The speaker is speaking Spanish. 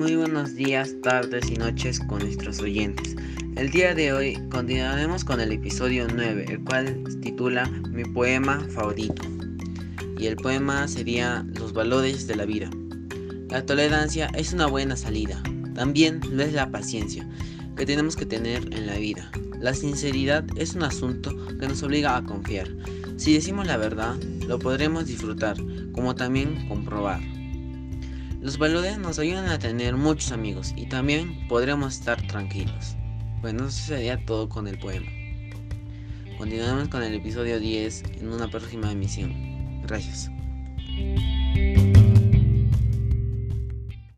Muy buenos días, tardes y noches con nuestros oyentes. El día de hoy continuaremos con el episodio 9, el cual titula Mi poema favorito. Y el poema sería Los valores de la vida. La tolerancia es una buena salida. También lo es la paciencia que tenemos que tener en la vida. La sinceridad es un asunto que nos obliga a confiar. Si decimos la verdad, lo podremos disfrutar, como también comprobar. Los valores nos ayudan a tener muchos amigos y también podremos estar tranquilos. Bueno, eso sería todo con el poema. Continuaremos con el episodio 10 en una próxima emisión. Gracias.